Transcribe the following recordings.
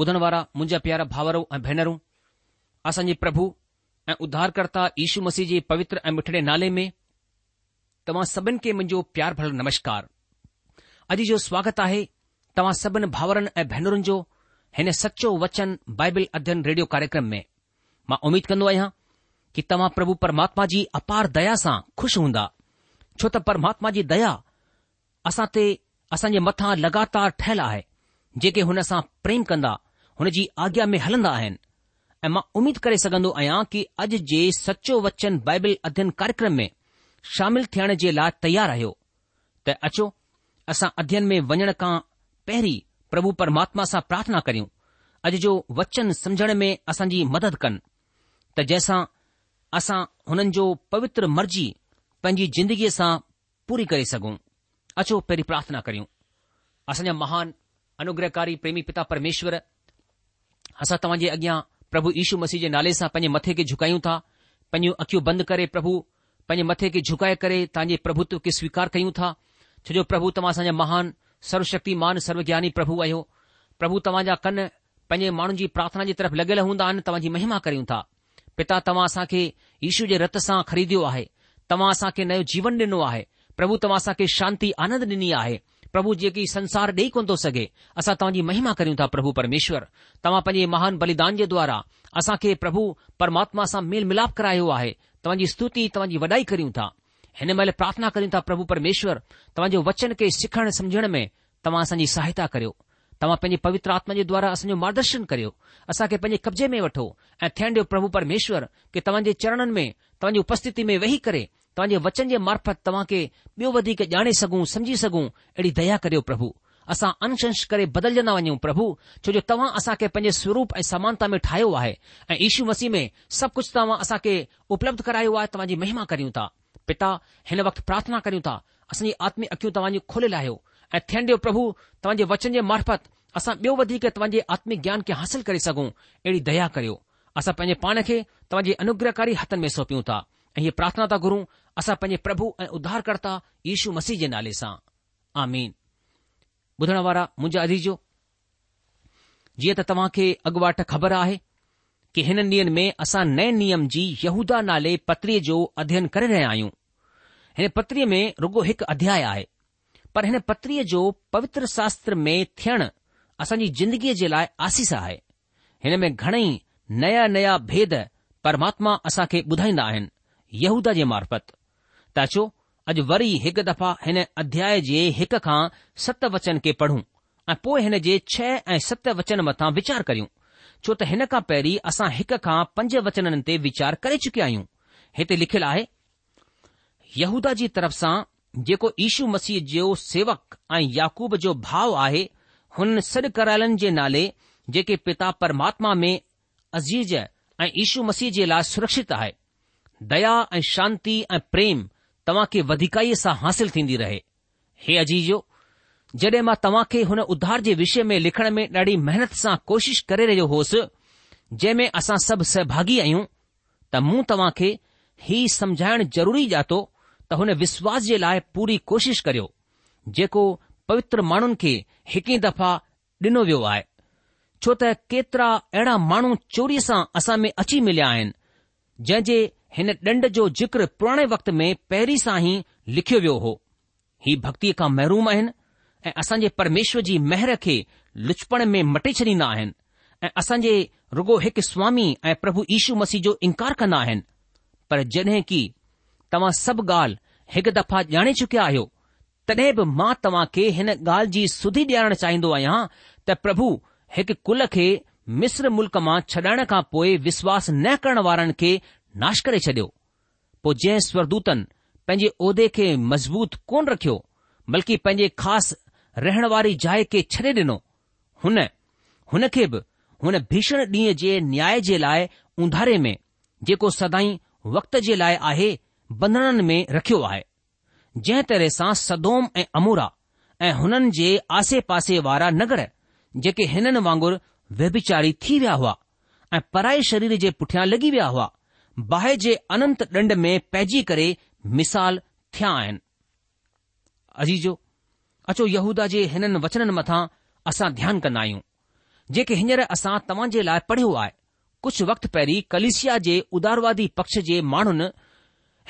ॿुधण वारा मुंहिंजा प्यार भाउरो ऐं भेनरूं असांजे प्रभु ऐं उद्धारकर्ता यशू मसीह जे पवित्र ऐं मिठड़े नाले में तव्हां सभिनि खे मुंहिंजो प्यार भर नमस्कार अॼु जो स्वागत आहे तव्हां सभिनि भाउरनि ऐं भेनरुनि जो हिन सचो वचन बाइबल अध्ययन रेडियो कार्यक्रम में मां उमीद कन्दो आहियां कि तव्हां प्रभु परमात्मा जी अपार दया सां खु़शि हूंदा छो त परमात्मा जी दया असां ते असांजे मथां लगातार ठहियल आहे जेके हुन सां प्रेम कंदा हुन जी आज्ञा में हलंदा आहिनि ऐं मां उमीद करे सघन्दो आहियां कि अॼु जे सचो वचन बाइबल अध्यन कार्यक्रम में शामिल थियण जे लाइ तयार आहियो त अचो असां अध्ययन में वञण खां पहिरीं प्रभु परमात्मा सां प्रार्थना करियूं अॼु जो वचन समझण में असांजी मदद कनि त जंहिंसां असां हुननि जो पवित्र मर्ज़ी पंहिंजी जिंदगीअ सां पूरी करे सघूं अचो पहिरीं प्रार्थना करियूं असांजा महान अनुग्रहकारी प्रेमी पिता परमेश्वर असां तव्हांजे अॻियां प्रभु ईशु मसीह जे नाले सां पंहिंजे मथे खे झुकायूं था पंहिंजूं अखियूं बंद करे प्रभु पैंजे मथे के झुकाए करे तव्हांजे प्रभुत्व के स्वीकार कयूं था छोजो प्रभु तव्हांसां जा महान सर्वशक्तिमान सर्व ज्ञानी प्रभु आहियो प्रभु तव्हांजा कन पंहिंजे माण्हुनि जी प्रार्थना जे तरफ़ लॻि॒यल हूंदा आहिनि तव्हांजी महिमा कयूं था पिता तव्हां असां खे ईशू जे रत सां खरीद्यो आहे तव्हां असांखे नयो जीवन डि॒नो आहे प्रभु तव्हां असांखे शांती आनंद ॾिनी आहे پرب جی سنسار دے کون تھو سے اصا تک مہیما کروں پربو پرمیشر تا مہان بلدان کے دوارا اثر پربھ پرماتا سے میل ملاپ کرایا ہے تم کی سستت تم کی وڈائی کرارتھنا کروں پرھو پرمشور تعے وچن کے سیکھنے سمجھنے میں تاج کی سہایتا کرو تا پوتر آتما دارا مارگدرشن کرو اک قبضے میں واؤ ڈی پربو پرمیشر کہ تعین چرم میں تاج اپ میں ویسے तव्हांजे वचन जे मार्फत तव्हां खे ॿियो वधीक ॼाणे सघूं सम्झी सघूं अहिड़ी दया करियो प्रभु असां अंशंश करे बदिलजंदा वञूं प्रभु छो जो तव्हां असांखे पंहिंजे स्वरूप ऐं समानता में ठाहियो आहे ऐं ईशू मसीह में सभु कुझु तव्हां असांखे उपलब्ध करायो आहे महिमा करियूं था पिता हिन वक़्तु प्रार्थना करियूं था असां आत्मय अख़ियूं तव्हांजी खुलियल आहियो ऐं थियण ॾियो प्रभु तव्हांजे वचन जे मार्फत असां ॿियो वधीक तव्हांजे आत्मी ज्ञान खे हासिल करे सघूं अहिड़ी दया करियो असां पंहिंजे पाण खे तव्हांजे अनुग्रहकारी हथ में सौंपियूं था ऐं प्रार्थना गुरूं असां पंहिंजे प्रभु ऐं उध्धारकर्ता यशु मसीह जे नाले सां आमीन ॿुधण वारा मुंहिंजा अदीजो जीअं त तव्हांखे अॻुवाट ख़बर आहे कि हिन ॾींहनि में असां नए नियम जी यूदा नाले पत्रीअ जो अध्यन करे रहिया आहियूं हिन पत्रीअ में रुगो हिकु अध्याय आहे पर हिन पत्रीअ जो पवित्र शास्त्र में थियण असांजी ज़िंदगीअ जे लाइ आसीस आहे हिन में घणेई नया नया भेद परमात्मा असांखे ॿुधाईंदा आहिनि यहूदा जे मार्फत ताचो अॼु वरी हिकु दफ़ा हिन अध्याय जे हिक खां सत वचन खे पढ़ूं ऐं पोएं हिन जे छह ऐं सत वचन मथां वीचार करियूं छो त हिन खां पहिरीं असां हिकु खां पंज वचननि ते वीचार करे चुकिया आहियूं हिते लिखियलु आहे यहूदा जी तरफ़ सां जेको यीशू मसीह जो सेवक ऐं याकूब जो भाउ आहे हुन सॾ करालन जे नाले जेके पिता परमात्मा में अज़ीज़ ऐं यशू मसीह जे लाइ सुरक्षित आहे दया ऐं शांति ऐं प्रेम तव्हां खे वधीकअ सां हासिल थींदी रहे हे अजीजो जॾहिं मां तव्हां खे हुन उधार जे विषय में लिखण में ॾाढी महिनत सां कोशिश करे रहियो होसि जंहिं में असां सभु सहभागी आहियूं त मूं तव्हां खे ही समझाइण ज़रूरी ॼातो त हुन विश्वास जे लाइ पूरी कोशिश करियो जेको पवित्र माण्हुनि खे हिकु ई दफ़ा ॾिनो वियो आहे छो त केतिरा अहिड़ा माण्हू चोरीअ सां असां में अची मिलिया आहिनि जंहिं जे हिन ॾंढ जो जिक्र पुराणे वक़्त में पहिरीं सां ई लिखियो वियो हो ही भक्तीअ खां महरुम आहिनि ऐं असांजे परमेश्वर जी मेहर खे लुचपण में मटे छॾींदा आहिनि ऐं असांजे रुगो हिकु स्वामी ऐं प्रभु ईशू मसीह जो इनकार कंदा आहिनि पर जॾहिं की तव्हां सभु ॻाल्हि हिकु दफ़ा ॼाणे चुकिया आहियो तॾहिं बि मां तव्हांखे हिन ॻाल्हि जी सुधि ॼाणणु चाहिंदो आहियां त प्रभु हिकु कुल खे मिस्र मुल्क़ मां छॾाइण खां पोइ विश्वासु न करण वारनि खे नाश करे छडि॒यो पोइ जंहिं स्वरदूतनि पंहिंजे उहिदे खे मज़बूत कोन रखियो बल्कि पंहिंजे ख़ासि रहण वारी जाइ खे छडे॒ डि॒नो हुन हुन खे बि हुन भीषण डीं॒हु जे न्याय जे लाइ उंधारे में जेको सदाई वक्त जे लाइ आहे बंधननि में रखियो आहे जंहिं तरह सां सदोम ऐं अमूरा ऐं हुननि जे आसे पासे वारा नगर जेके हिननि वांगुरु वैभिचारी थी विया हुआ ऐं पराए शरीर जे पुठियां लॻी विया हुआ बाहि जे अनंत ॾंड में पइजी करे मिसाल थिया आहिनि अजीजो अचो यहूदा जे हिननि वचननि मथां असां ध्यानु कंदा आहियूं जेके हींअर असां तव्हां जे लाइ पढ़ियो आहे कुझु वक़्तु पहिरीं कलिसिया जे उदारवादी पक्ष जे माण्हुनि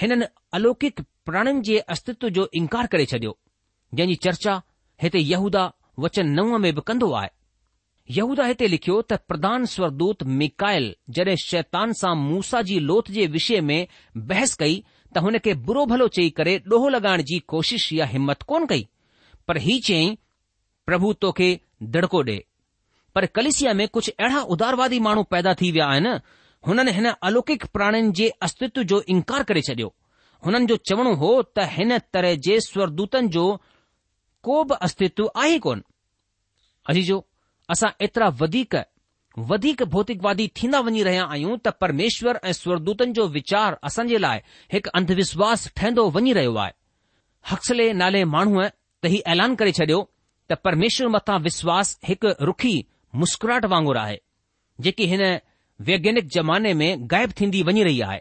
हिननि अलौकिक प्राणनि जे अस्तित्व जो इनकार करे छडि॒यो जंहिंजी चर्चा हिते यहूदा वचन नव में बि कंदो आहे यहूदा हिते लिखियो त प्रधान स्वरदूत मिकायल जॾहिं शैतान सां मूसा जी लोथ जे विषय में बहस कई त हुन खे बुरो भलो चई करे ॾोहो लॻाइण जी कोशिश या हिमत कोन कई पर हीउ चयई प्रभु तोखे दड़को ॾे पर कलिसिया में कुझु अहिड़ा उदारवादी माण्हू पैदा थी विया आहिनि हुननि हिन अलौकिक प्राणियुनि जे अस्तित्व जो इनकार करे छडि॒यो हुननि जो चवणो हो त हिन तरह जे स्वरदूतनि जो को बि अस्तित्व आहे कोन अजीजो असां एतिरा वधीक वधीक भौतिकवादी थींदा वञी रहिया आहियूं त परमेश्वर ऐं स्वरदूतनि जो वीचार असां जे लाइ हिकु अंधविश्वास ठहिंदो वञी रहियो आहे हक्सले नाले माण्हूअ त ही ऐलान करे छडि॒यो त परमेश्वर मथां विश्वास हिकु रुखी मुस्कुराट वांगुरु आहे जेकी हिन वैज्ञानिक ज़माने में ग़ाइब थींदी वञी रही आहे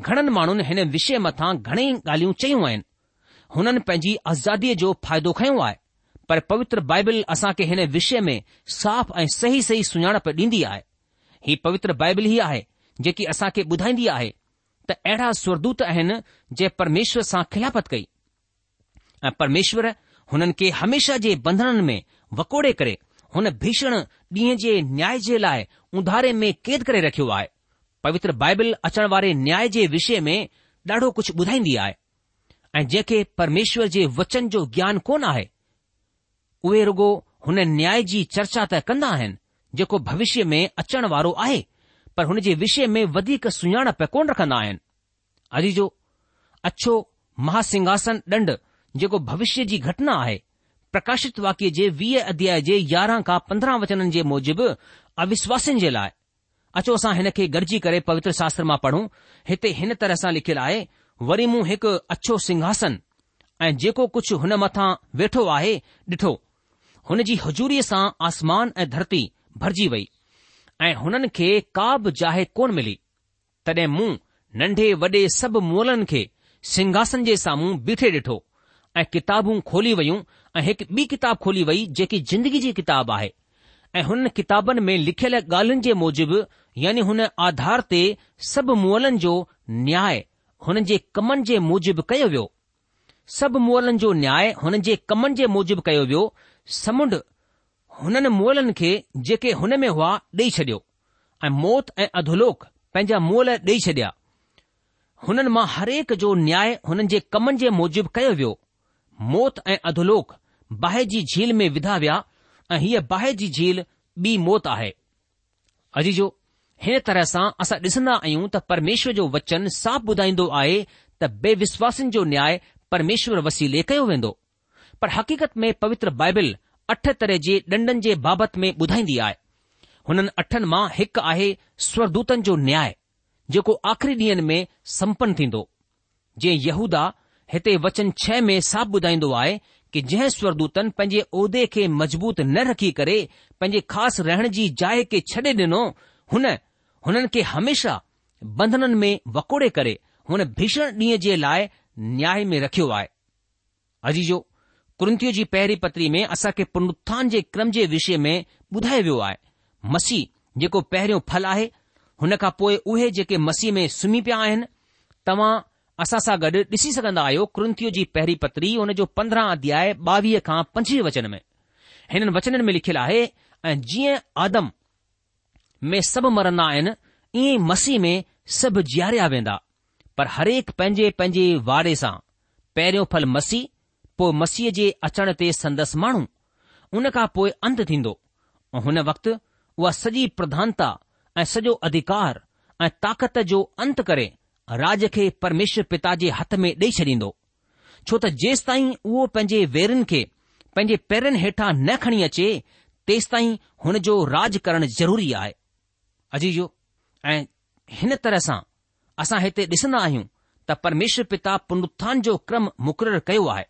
घणनि माण्हुनि हिन विषय मथां घणेई ॻाल्हियूं चयूं आहिनि हुननि पंहिंजी आज़ादीअ जो फ़ाइदो खयों आहे पर पवित्र बाइबल असां खे हिन विषय में साफ़ ऐं सही सही सुञाणप ॾींदी आहे हीउ पवित्र बाइबिल ही आहे जेकी असांखे ॿुधाईंदी आहे त अहिड़ा स्वरदूत आहिनि जंहिं परमेश्वर सां खिलापत कई ऐं परमेश्वर हुननि खे हमेशा जे बंधननि में वकोड़े करे हुन भीषण ॾींहं जे न्याय जे लाइ उधारे में कैद करे रखियो आहे पवित्र बाइबल अचण वारे न्याय जे विषय में ॾाढो कुझु ॿुधाईंदी आहे ऐं जेके परमेश्वर जे वचन जो ज्ञान कोन आहे उहे रुगो हुन न्याय जी चर्चा त कंदा आहिनि जेको भविष्य में अचण वारो आहे पर हुन जे विषय में वधीक सुञाणप कोन रखन्दा आहिनि अॼु जो अछो महाासिंहासन ॾंढ जेको भविष्य जी घटना आहे प्रकाशित वाक्य जे वीह अध्याय जे यारह खां पंद्रहं वचननि जे मुजिब अविश्वासनि जे लाइ अचो असां हिन खे गॾिजी करे पवित्र शास्त्र मां पढ़ूं हिते हिन तरह सां लिखियलु आहे वरी मूं हिकु अछो सिंहासन ऐं जेको कुझ हुन मथां वेठो आहे ॾिठो हुन जी हजूरीअ सां आसमान ऐं धरती भरिजी वई ऐं हुननि खे का बि जाए कोन मिली तड॒ मूं नंढे वॾे सब मुलनि खे सिंघासन जे साम्हूं बीठे डि॒ठो ऐं किताबू खोली वयूं ऐं हिकु ॿी किताब खोली वई जेकी ज़िंदगी जी किताबु आहे ऐं हुन किताबनि में लिखियल ॻाल्हियुनि जे मूजिबि यानी हुन आधार ते सभु मुलनि जो न्याय हुननि जे कमनि जे मूजिब कयो वियो सब मुलनि जो न्याय हुननि जे कमनि जे मूजिब कयो वियो समुंड हुननि मोलनि खे जेके हुन में हुआ ॾेई छडि॒यो ऐं मौत ऐं अधोलोक पंहिंजा मोल ॾेई छडि॒या हुननि मां हरेक जो न्याय हुननि जे कमनि जे मूजिब कयो वियो मौत ऐं अधोलोक बाहि जी झील में विधा विया ऐं हीअ बाहि जी झील ॿी मौत आहे अजी जो हिन तरह सां असां ॾिसंदा आहियूं त परमेश्वर जो वचन साफ़ ॿुधाईंदो आहे त बेविश्वासनि जो न्याय परमेश्वर वसीले कयो वेंदो पर हक़ीक़त में पवित्र बाइबिल अठ तरह जे ॾंडनि जे बाबति में ॿुधाईंदी आहे हुननि अठनि मां हिकु आहे स्वरदूतनि जो न्याय जेको आख़िरी ॾींहनि में संपन्न थींदो जीअं यहूदा हिते वचन छह में साप ॿुधाईंदो आहे कि जंहिं स्वरदूतनि पंहिंजे उहिदे खे मज़बूत न रखी करे पंहिंजे ख़ासि रहण जी जाइ खे छॾे डि॒नो हुननि खे हमेशा बंधननि में वकोड़े करे हुन भीषण डीं॒हु जे लाइ न्याय में रखियो आहे अजीजो कृंतीअ जी पहिरीं पत्री में खे पुनरुत्थान जे क्रम जे विषय में ॿुधायो वियो आहे मसीह जेको पहिरियों फल आहे हुन खां पोइ उहे जेके मसीह में सुम्ही पिया आहिनि तव्हां असां सां गॾु ॾिसी सघंदा आहियो कृंतीअ जी पहिरीं पत्री हुन जो पंद्रहं अध्याय ॿावीह खां पंजवीह वचन में हिननि वचननि में लिखियलु आहे ऐं जीअं आदम में सभु मरंदा आहिनि ईअं ई मसीह में सभु जीआरिया वेंदा पर हरेक पंहिंजे पंहिंजे वारे सां पहिरियों फल मसीह पोइ मसीह जे अचण ते संदसि माण्हू उन खां पोइ अंत थींदो ऐं हुन वक़्तु उहा सॼी प्रधानता ऐं सॼो अधिकार ऐं ताक़त जो अंत करे राज खे परमेश्वर पिता जे हथ में ॾेई छॾींदो छो त जेसि ताईं उहो पंहिंजे वेरनि खे पंहिंजे पेरनि हेठां न खणी अचे तेसि ताईं हुन जो राज करणु ज़रूरी आहे अजीजो ऐं हिन तरह सां असां हिते ॾिसंदा आहियूं त परमेश्वर पिता पुनरुत्थान जो क्रम मुक़ररु कयो आहे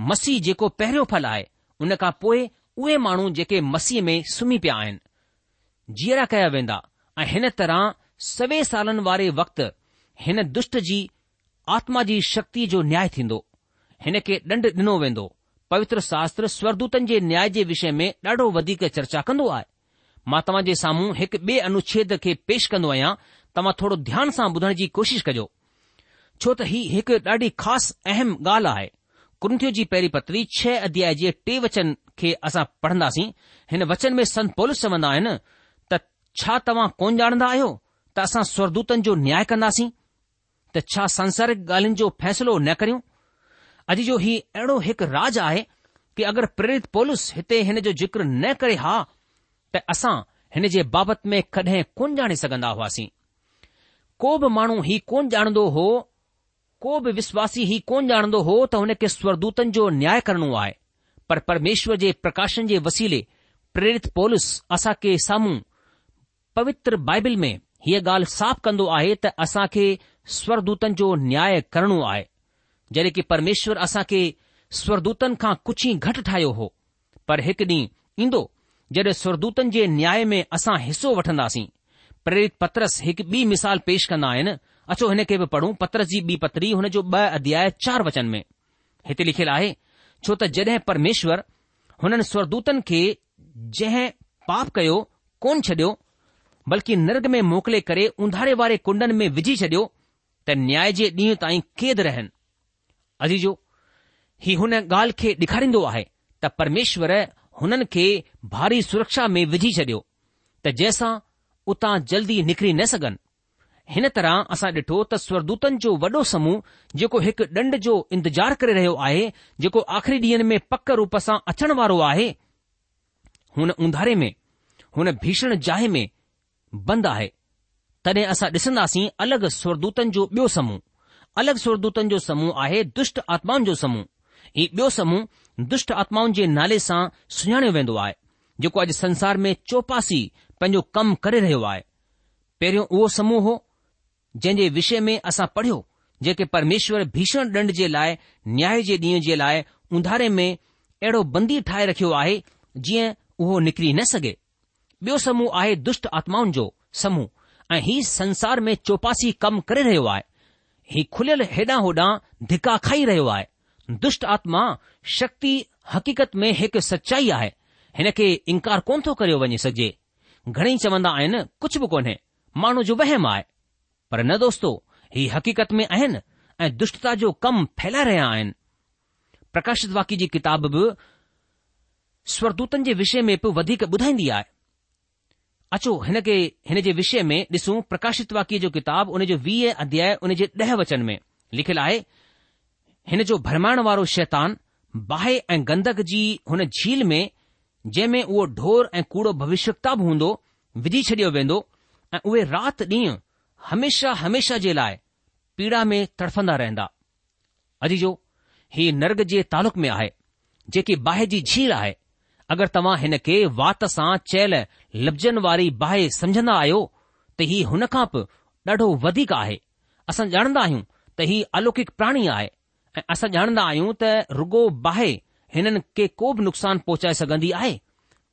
मसीह जेको पहिरियों फल आहे उन खां पोइ उहे माण्हू जेके मसीह में सुम्ही पिया आहिनि जीअरा कया वेंदा ऐं हिन तरह सवे सालनि वारे वक़्तु हिन दुष्ट जी आत्मा जी शक्ति जो न्याय थींदो हिन खे ॾंड ॾिनो वेंदो पवित्र शास्त्र स्वर्दूतनि जे न्याय जे विषय में ॾाढो वधीक चर्चा कंदो आहे मां तव्हां जे साम्हूं हिकु बे अनुच्छेद खे पेश कंदो आहियां तव्हां थोरो ध्यान सां ॿुधण जी कोशिश कजो छो त हीउ हिकु ॾाढी ख़ासि अहम ॻाल्हि आहे कुंथियो जी पहिरीं पत्री छह अध्याय जे टे वचन खे असां पढ़ंदासीं हिन वचन में संत पोलिस चवंदा आहिनि त छा तव्हां कोन ॼाणंदा आहियो त असां स्वरदूतन जो न्याय कंदासीं त छा संसारिक ॻाल्हियुनि जो फैसलो न करियूं अॼु जो हीउ अहिड़ो हिकु राज आहे कि अगरि प्रेरित पोलिस हिते हिन जो जिक्र न करे हा त असां हिन जे बाबति में कडहिं कोन ॼाणे सघंदा हुआसीं को बि माण्हू हीउ कोन ॼाणंदो हो को बि विश्वासी हीउ कोन ॼाणंदो हो त हुन खे स्वरदूतनि जो न्याय करणो आहे पर परमेश्वर जे प्रकाशन जे वसीले प्रेरित पोलिस असां खे साम्हूं पवित्र बाइबिल में हीअ ॻाल्हि साफ़ कंदो आहे त असां खे स्वरदूतनि जो न्याय करणो आहे जॾहिं की परमेश्वर असां खे स्वरदूतनि खां कुझु ई घटि ठाहियो हो पर हिकु ॾींहुं ईंदो जॾहिं स्वरदूतनि जे न्याय में असां हिसो वठंदासीं प्रेरित पत्रस हिकु ॿी मिसाल पेश कंदा आहिनि अचो हिन खे बि पढ़ूं पत्र जी ॿी पतरी हुन जो ब अध्याय चार वचन में हिते लिखियलु आहे छो त जड॒ परमेश्वर हुननि स्वर्दूतनि खे जंहिं पाप कयो कोन छडि॒यो बल्कि नर्ग में मोकिले करे उंधारे वारे कुंडन में विझी छडि॒यो त न्याय जे ॾींहं ताईं कैद रहन अजीजो ही हुन ॻाल्हि खे डिखारींदो आहे त परमेश्वर हुन खे भारी सुरक्षा में विझी छडि॒यो त जंहिंसां उतां जल्दी निकरी न सघनि हिन तरह असां ॾिठो त स्वरदूतनि जो वॾो समूह जेको हिकु ॾंड जो इंतजार करे रहियो आहे जेको आख़िरी ॾींह में पक रुप सां अचण वारो आहे हुन उंधारे में हुन भीषण जाहे में बंदि आहे तडे असां ॾिसंदासीं अलग स्वरदूतन जो बियो समूह अलग स्वरदूतन जो समूह आहे दुष्ट आत्माउनि जो समूह हीउ ॿियो समूह दुष्ट आत्माउनि जे नाले सां सुञाणियो वेंदो आहे जेको अॼु संसार में चौपासी पंहिंजो कमु करे रहियो आहे पहिरियों उहो समूह हो जंहिं जे विषय में असां पढ़ियो जेके परमेश्वर भीषण ॾंढ जे लाइ न्याय जे ॾींहं जे लाइ उंधारे में अहिड़ो बंदी ठाहे रखियो आहे जीअं उहो निकिरी न सघे ॿियो समूह आहे दुष्ट आत्माउनि जो समूह ऐं ही संसार में चौपासी कम करे रहियो आहे ही खुलियल हेॾां होॾां धिका खाई रहियो आहे दुष्ट आत्मा शक्ति हक़ीक़त में हिकु सचाई आहे हिन खे इनकार कोन थो करियो वञी सघिजे घणेई चवंदा आहिनि कुझु बि कोन्हे माण्हू जो वहम आहे पर न दोस्तो ही हक़ीक़त में आहिनि ऐं दुष्टता जो कम फैलाए रहिया आहिनि प्रकाशित वाकी जी किताब बि स्वरदूतनि जे विषय में बि वधीक ॿुधाईंदी आहे अचो हिन खे हिन जे विषय में ॾिसूं प्रकाशित वाकी जो किताब उन जो वीह अध्याय उन जे ॾह वचन में लिखियलु आहे हिन जो भरमाइण वारो शैतान बाहि ऐं गंदगक जी हुन झील में जंहिं में उहो ढोर ऐं कूड़ो भविष्यता बि हूंदो विझी छॾियो वेंदो ऐं उहे राति ॾींहुं हमेशा हमेशा जे लाइ पीड़ा में तड़फंदा रहंदा अॼु जो ही नर्ग जे तालुक में आहे जेकी बाहि जी झील आहे अगरि तव्हां हिन खे वात सां चयल लफ़्ज़नि वारी बाहि समझंदा आहियो त हीउ खां बि ॾाढो वधीक आहे असां ॼाणंदा आहियूं त हीउ अलौकिक प्राणी आहे ऐं असां ॼाणंदा आहियूं त रुगो बाहि हिननि खे को बि नुक़सान पहुचाए सघंदी आहे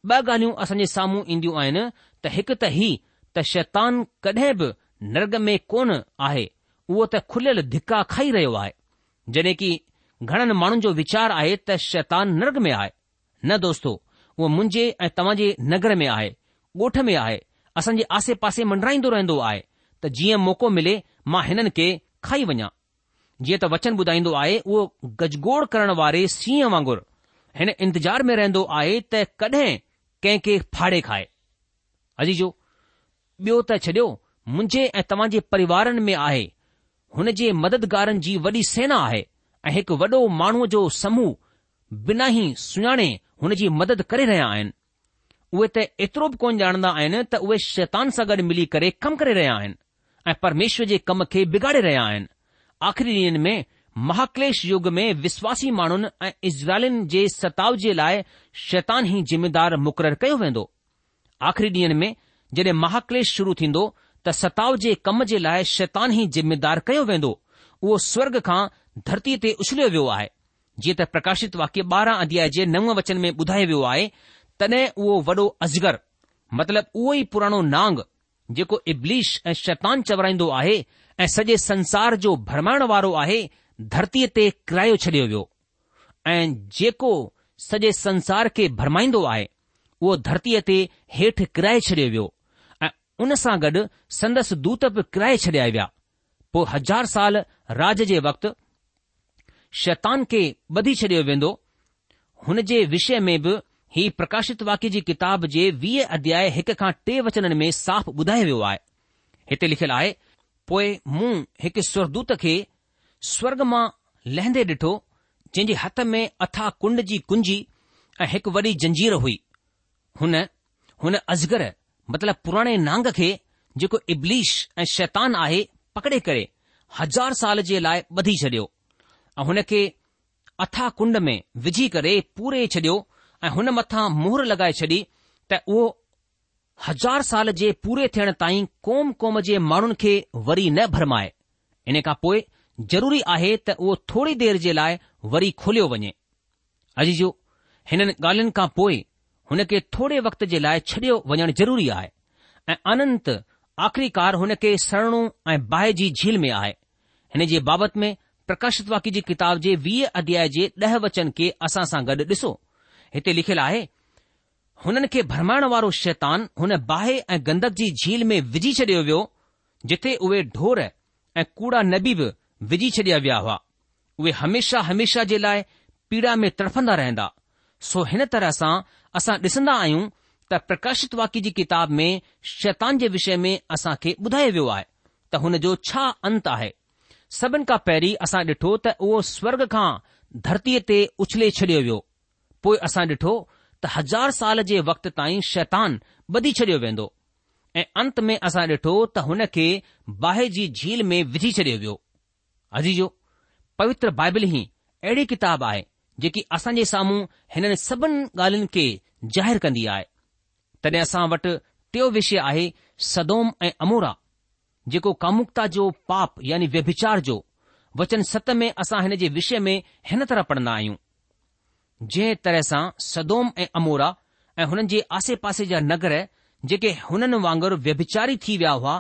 ॿ ॻाल्हियूं असांजे साम्हूं ईंदियूं आहिनि त हिकु त हीउ त शैतान कॾहिं बि नर्ग में कोन आहे उहो त खुलियल धिका खाई रहियो आहे जॾहिं की घणनि माण्हुनि जो वीचार आहे त शैतान नर्ग में आहे न दोस्तो उहो मुंहिंजे ऐं तव्हां जे नगर में आहे ॻोठ में आहे असांजे आसे पासे मंडराईंदो रहंदो आहे त जीअं मौक़ो मिले मां हिननि खे खाई वञा जीअं त वचन ॿुधाईंदो आहे उहो गजगोड़ करण वारे सीह वांगुरु हिन इंतजार में रहंदो आहे त कॾहिं कंहिंखे फाड़े खाए अजीजो ॿियो त छॾियो मुंहिंजे ऐं तव्हां जे परिवारनि में आहे हुन जे मददगारनि जी वॾी सेना आहे ऐं हिकु वॾो माण्हूअ जो समूह बिना ई सुञाणे हुन जी मदद करे रहिया आहिनि उहे त एतिरो बि कोन ॼाणंदा आहिनि त उहे शैतान सां गॾु मिली करे कमु करे रहिया आहिनि ऐं परमेश्वर जे कम खे बिगाड़े रहिया आहिनि आख़िरी ॾींहनि में महाक्लेश युग में विश्वासी माण्हुनि ऐं इज़राइलिन जे सताव जे लाइ शैतान ई ज़िमेदार मुक़ररु कयो वेंदो आख़िरी ॾींहनि में जॾहिं महाक्लेश शुरू थींदो त सताउ जे कम जे लाइ शैतान ई ज़िमेदार कयो वेंदो उहो स्वर्ग खां धरतीअ ते उछलियो वियो आहे जीअं त प्रकाशित वाक्य ॿारहं अध्याय जे नव वचन में ॿुधायो वियो आहे तॾहिं उहो वॾो अजगर मतिलब उहो ई पुराणो नांग जेको इब्लीश ऐं शैतान चवराईंदो आहे ऐं सॼे संसार जो भरमाइण वारो आहे धरतीअ ते किरायो छॾियो वियो ऐं जेको सॼे संसार खे भरमाईंदो आहे उहो धरतीअ ते हेठि किराए छॾियो वियो हुन सां गॾु संदसि दूत बि किराए छडि॒या विया पोइ हज़ार साल राज जे वक़्त शैतान खे बधी छडि॒यो वेन्दो हुन जे विषय में बि ही प्रकाशित वाक्य जी किताब जे वीह अध्याय हिक खां टे वचननि में साफ़ ॿुधायो वियो आहे हिते लिखियलु आहे पोए मूं हिकु स्वरदूत खे स्वर्ग मां लहंदे डि॒ठो जंहिं हथ में अथा कुंड जी कुंजी ऐं हिकु वरी जंजीर हुई हुन असगर मतिलब पुराणे नांग खे जेको इब्लीश ऐं शैतान आहे पकड़े करे हज़ार साल जे लाइ बधी छॾियो ऐं हुन खे अथा कुंड में विझी करे पूरे छडि॒यो ऐं हुन मथां मोहर लॻाए छॾी त उहो हज़ार साल जे पूरे थियण ताईं क़ौम क़ौम जे माण्हुनि खे वरी न भरमाए इन खां पोइ ज़रूरी आहे त उहो थोरी देर जे लाइ वरी खोलियो वञे अॼु जो हिननि ॻाल्हियुनि खां पोइ हुन खे थोरे वक़्त जे लाइ छडि॒यो वञणु ज़रूरी आहे ऐं अनंत आख़िरीकार हुन खे सरणो ऐं बाहि जी झील में आहे हिन जे बाबति में प्रकाशित वाकी जी किताब जे वीह अध्याय जे ॾह वचन खे असां सां गॾु ॾिसो हिते लिखियलु आहे हुननि खे भरमाइण वारो शैतान हुन बाहि ऐं गंदक जी झील में विझी छडि॒यो वियो जिथे उहे ढोर ऐं कूड़ा नबी बि विझी छडि॒या विया हुआ उहे हमेशा हमेशा जे लाइ पीड़ा में तड़फंदा रहंदा सो हिन तरह सां असां डि॒संदा आहियूं त प्रकाशित वाकि जी किताब में शैतान जे विषय में असां खे ॿुधायो वियो आहे त हुन जो छा अंत आहे सभिनि खां पहिरीं असां ॾिठो त उहो स्वर्ग खां धरतीअ ते उछले छडि॒यो वियो पोइ असां ॾिठो त हज़ार साल जे वक़्त ताईं शैतान बधी छडि॒यो वेंदो ऐं अंत में असां ॾिठो त हुन खे बाहि जी झील में विझी छडि॒यो वियो अजीजो पवित्र बाइबिल ही अहिड़ी किताबु आहे जेकी असांजे साम्हूं हिननि सभिनी ॻाल्हियुनि खे ज़ाहिरु कंदी आहे तॾहिं असां वटि टियों विषय आहे सदोम ऐं अमोरा जेको कामुकता जो पाप यानी व्यभिचार जो वचन सत में असां हिन जे विषय में हिन तरह पढ़ंदा आहियूं जंहिं तरह सां सदोम ऐं अमोरा ऐं हुननि जे आसे पासे जा नगर जेके हुननि वांगुरु व्यभिचारी थी विया हुआ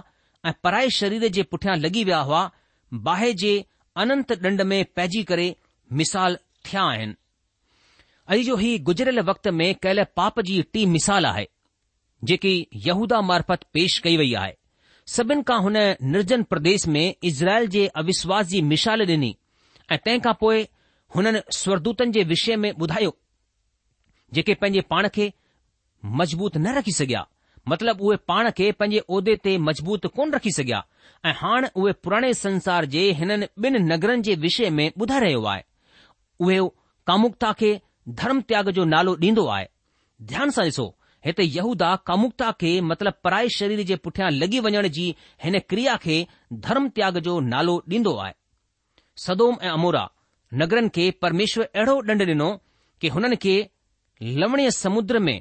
ऐं पराए शरीर जे पुठियां लॻी विया हुआ बाहि जे अनंत ॾंड में पइजी करे मिसाल थिया आहिनि अॼु जो ही गुज़िरियल वक़्त में कयल पाप जी टी मिसाल आहे जेकी यहूदा मार्फत पेश कई वई आहे सभिनि खां हुन निर्जन प्रदेश में इज़राइल जे अविश्वास जी मिसाल ॾिनी ऐं तंहिं खां पोइ हुननि स्वरदूतनि जे विषय में ॿुधायो जेके पंहिंजे पाण खे मज़बूत न रखी सघिया मतिलब उहे पाण खे पंहिंजे उहिदे ते मज़बूत कोन रखी सघिया ऐं हाणे उहे पुराणे संसार जे हिननि ॿिनि नगरनि जे विषय में ॿुधाए रहियो आहे उहे कामुकता खे धर्म त्याग जो नालो ॾींदो आहे ध्यान सां ॾिसो हिते यहूदा कामुकता खे मतिलब पराए शरीर जे पुठियां लगी वञण जी हिन क्रिया खे धर्म त्याग जो नालो ॾींदो आहे सदोम ऐं अमोरा नगरनि खे परमेश्वर अहिड़ो ॾंड ॾिनो कि हुननि खे लवणीअ समुद्र में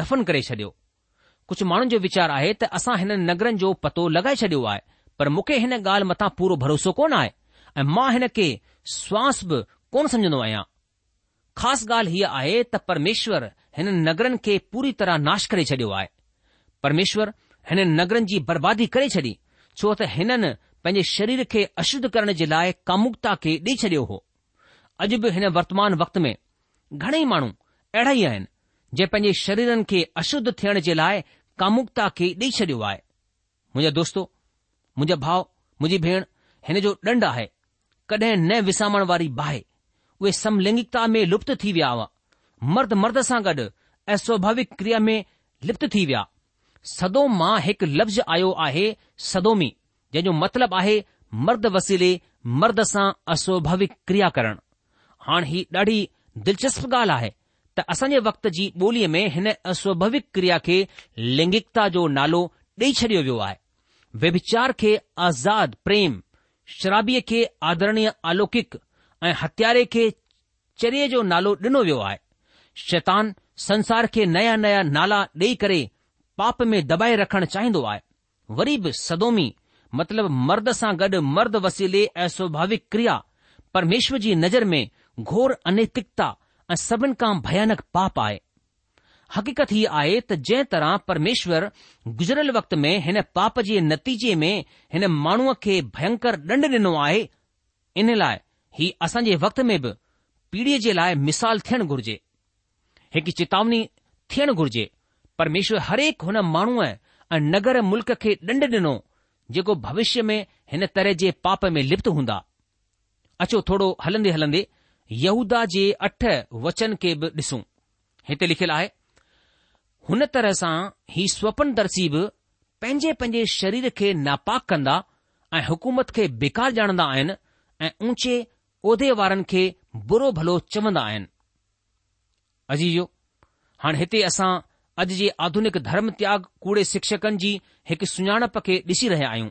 दफ़न करे छडि॒यो कुझु माण्हुनि जो वीचार आहे त असां हिननि नगरनि जो पतो लॻाए छडि॒यो आहे पर मूंखे हिन ॻाल्हि मथां पूरो भरोसो कोन आहे ऐं मां हिन खे स्वास बि कोन समझंदो आहियां ख़ासि ॻाल्हि हीअ आहे त परमेश्वर हिननि नगरनि खे पूरी तरह नाश करे छडि॒यो आहे परमेश्वर हिननि नगरनि जी बर्बादी करे छॾी छो त हिननि पंहिंजे शरीर खे अशुद्ध करण जे लाइ कामुकता खे ॾेई छॾियो हो अॼु बि हिन वर्तमान वक़्त में घणेई माण्हू अहिड़ा ई आहिनि जंहिं पंहिंजे शरीरनि खे अशुद्ध थियण जे लाइ कामुकता खे ॾेई छडि॒यो आहे मुंहिंजा दोस्तो मुंजा भाउ मुंहिंजी भेण हिन जो ॾंढ आहे कडहिं न विसामण वारी बाहि وہ سملگکتا میں لپت مرد مرد سے گڈ اسوھاوک کریا میں لپت سدو میں ایک لفظ آو ہے سدو میں جنو مطلب آ مرد وسیلے مرد سے اسواوک کریا کراڑی دلچسپ گال ہے تسانج وقت کی بولی میں ان اسواوک کریا کے لینگکتا نالو ڈئی چڈی ویو ہے وبیچار کے آزاد پریم شرابی کے آدر آلوک ऐं हथ्यारे खे चरे जो नालो ॾिनो वियो आहे शैतान संसार खे नया नया नाला ॾेई करे पाप में दॿाए रखणु चाहींदो आहे वरी बि सदोमी मतिलब मर्द सां गॾु मर्द वसीले ऐं असुभाविक क्रिया परमेश्वर जी नज़र में घोर अनैतिकता ऐं सभिनि खां भयानक पाप आहे हक़ीक़त हीअ आहे त जंहिं तरह परमेश्वर गुज़रल वक़्त में हिन पाप जे नतीजे में हिन माण्हूअ खे भयंकर ॾंड ॾिनो आहे इन लाइ ही असां जे वक़्त में बि पीढ़ीअ जे लाइ मिसाल थियणु घुर्जे हिकु चेतावनी थियणु घुर्जे परमेश्वर हरेक हुन माण्हूअ ऐं नगर मुल्क़ खे ॾंड ॾिनो जेको भविष्य में हिन तरह जे पाप में लिप्त हूंदा अचो थोरो हलंदे हलंदे यहूदा जे अठ वचन खे बि ॾिसूं हिते लिखियलु आहे हुन तरह सां ही स्वपन दर्सी बि पंहिंजे पंहिंजे शरीर खे नापाक कंदा ऐं हुकूमत खे बेकार ॼाणंदा आहिनि ऐं ऊचे उहिदे वारनि खे बुरो भलो चवंदा आहिनि अजो हाणे हिते असां अॼु जे आधुनिक धर्म त्याग कूड़े शिक्षकनि जी हिकु सुञाणप खे ॾिसी रहिया आहियूं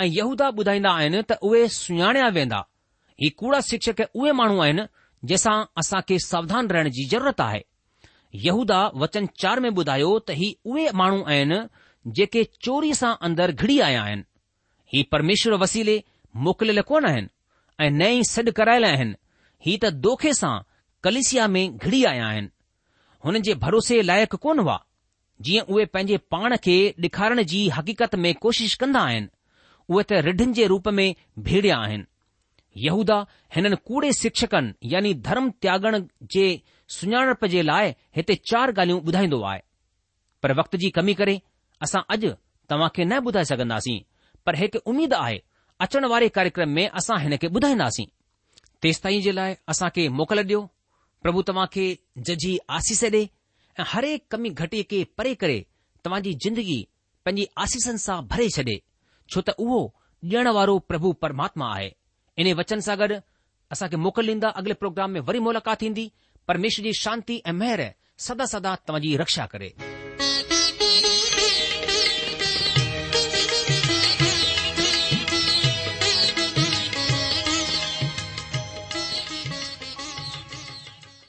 ऐं यहूदा ॿुधाईंदा आहिनि त उहे सुञाणिया वेंदा ही कूड़ा शिक्षक उहे माण्हू आहिनि जंहिंसां असां खे सावधान रहण जी ज़रूरत आहे यहूदा वचन चार में ॿुधायो त ही उहे माण्हू आहिनि जेके चोरी सां अंदरि घिड़ी आया आहिनि ही परमेश्वर वसीले मोकिलियल कोन आहिनि ऐं नई सॾु करायल आहिनि ही त दोखे सां कलिसिया में घिड़ी आया आहिनि हुन जे भरोसे लाइक़ु कोन हुआ जीअं उहे पंहिंजे पाण खे ॾेखारण जी हक़ीक़त में कोशिश कंदा आहिनि उहे त रिढनि जे रूप में बिया आहिनि यहूदा हिननि कूड़े शिक्षकनि यानी धर्म त्यागण जे सुञाणप जे लाइ हिते चार ॻाल्हियूं ॿुधाईंदो आहे पर वक़्त जी कमी करे असां अॼु तव्हां खे न ॿुधाए सघंदासीं पर हिकु उमेदु आहे अचण वारे कार्यक्रम में असां हिन खे ॿुधाईंदासीं तेस ताईं जे लाइ असांखे मोकल ॾियो प्रभु तव्हां खे जजी आसीस ॾे ऐं हर हिकु कमी घटीअ खे परे करे तव्हांजी जिंदगी पंहिंजी आसीसनि सां भरे छडे छो त उहो ॾिण वारो प्रभु परमात्मा आहे इन वचन सां गॾु असां मोकल ॾींदा अगले प्रोग्राम में वरी मुलाक़ात थींदी परमेश्वर जी शांती ऐं महर सदा सदा तव्हांजी रक्षा करे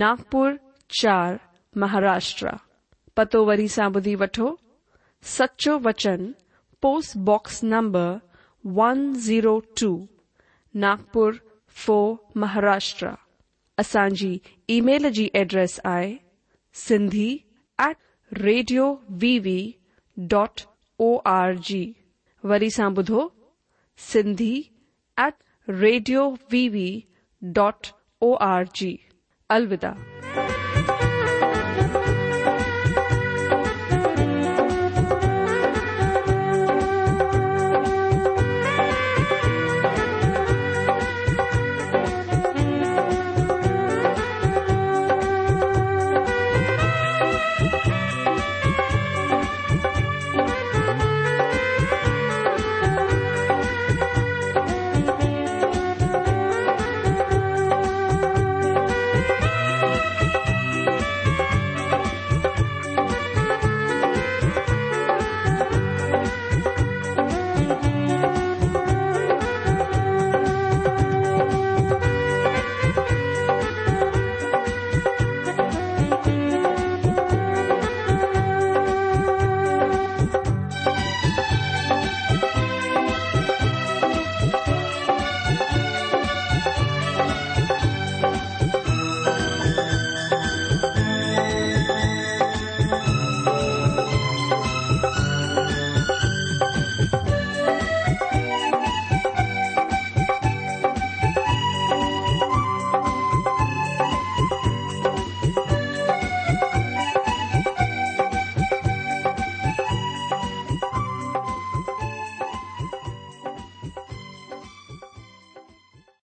ناگپر چار مہاراشٹر پتو وی سا بدھی وٹو سچو وچن post box number one zero two Nagpur four Maharashtra اچانى email كى جی address I set radio V V dot O R G ودھو set radio V V dot O R G جی۔ अलविदा